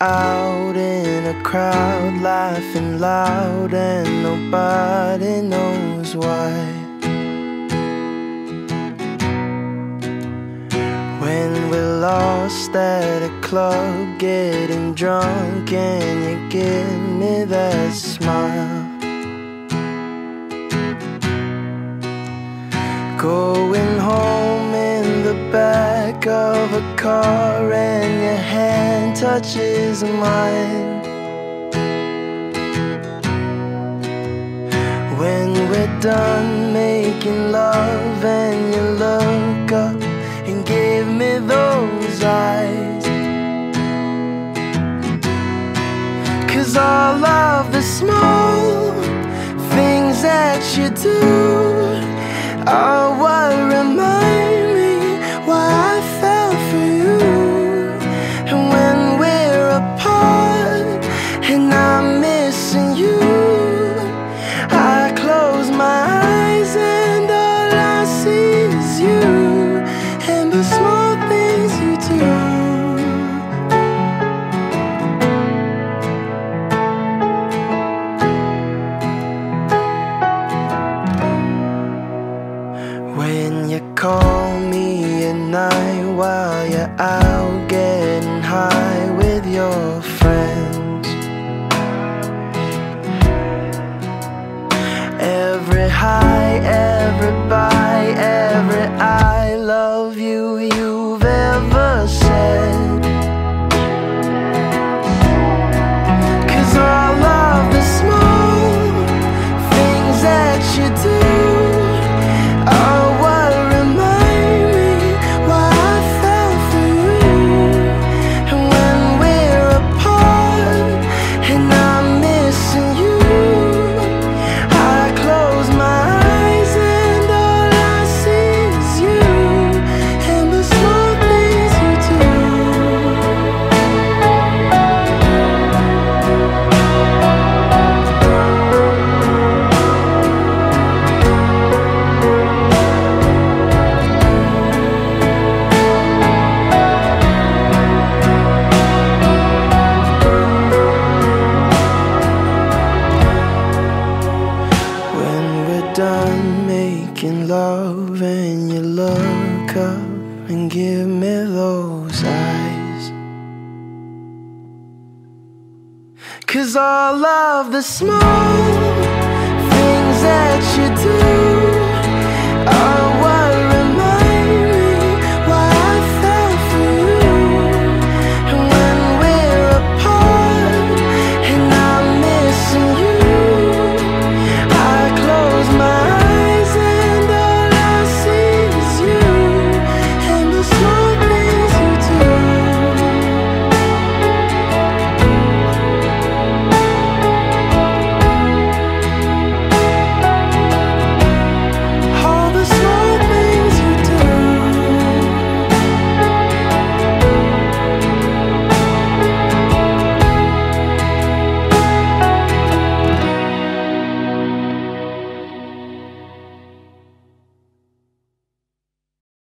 out in a crowd, laughing loud, and nobody knows why. When we're lost at a club, getting drunk, and you give me that smile. The of a car and your hand touches mine. When we're done making love and you look up and give me those eyes. Cause all of the small things that you do are you call me at night while you're out getting high with your friends. Every high, every bye, every I love you you've making love and you look up and give me those eyes. Cause all of the small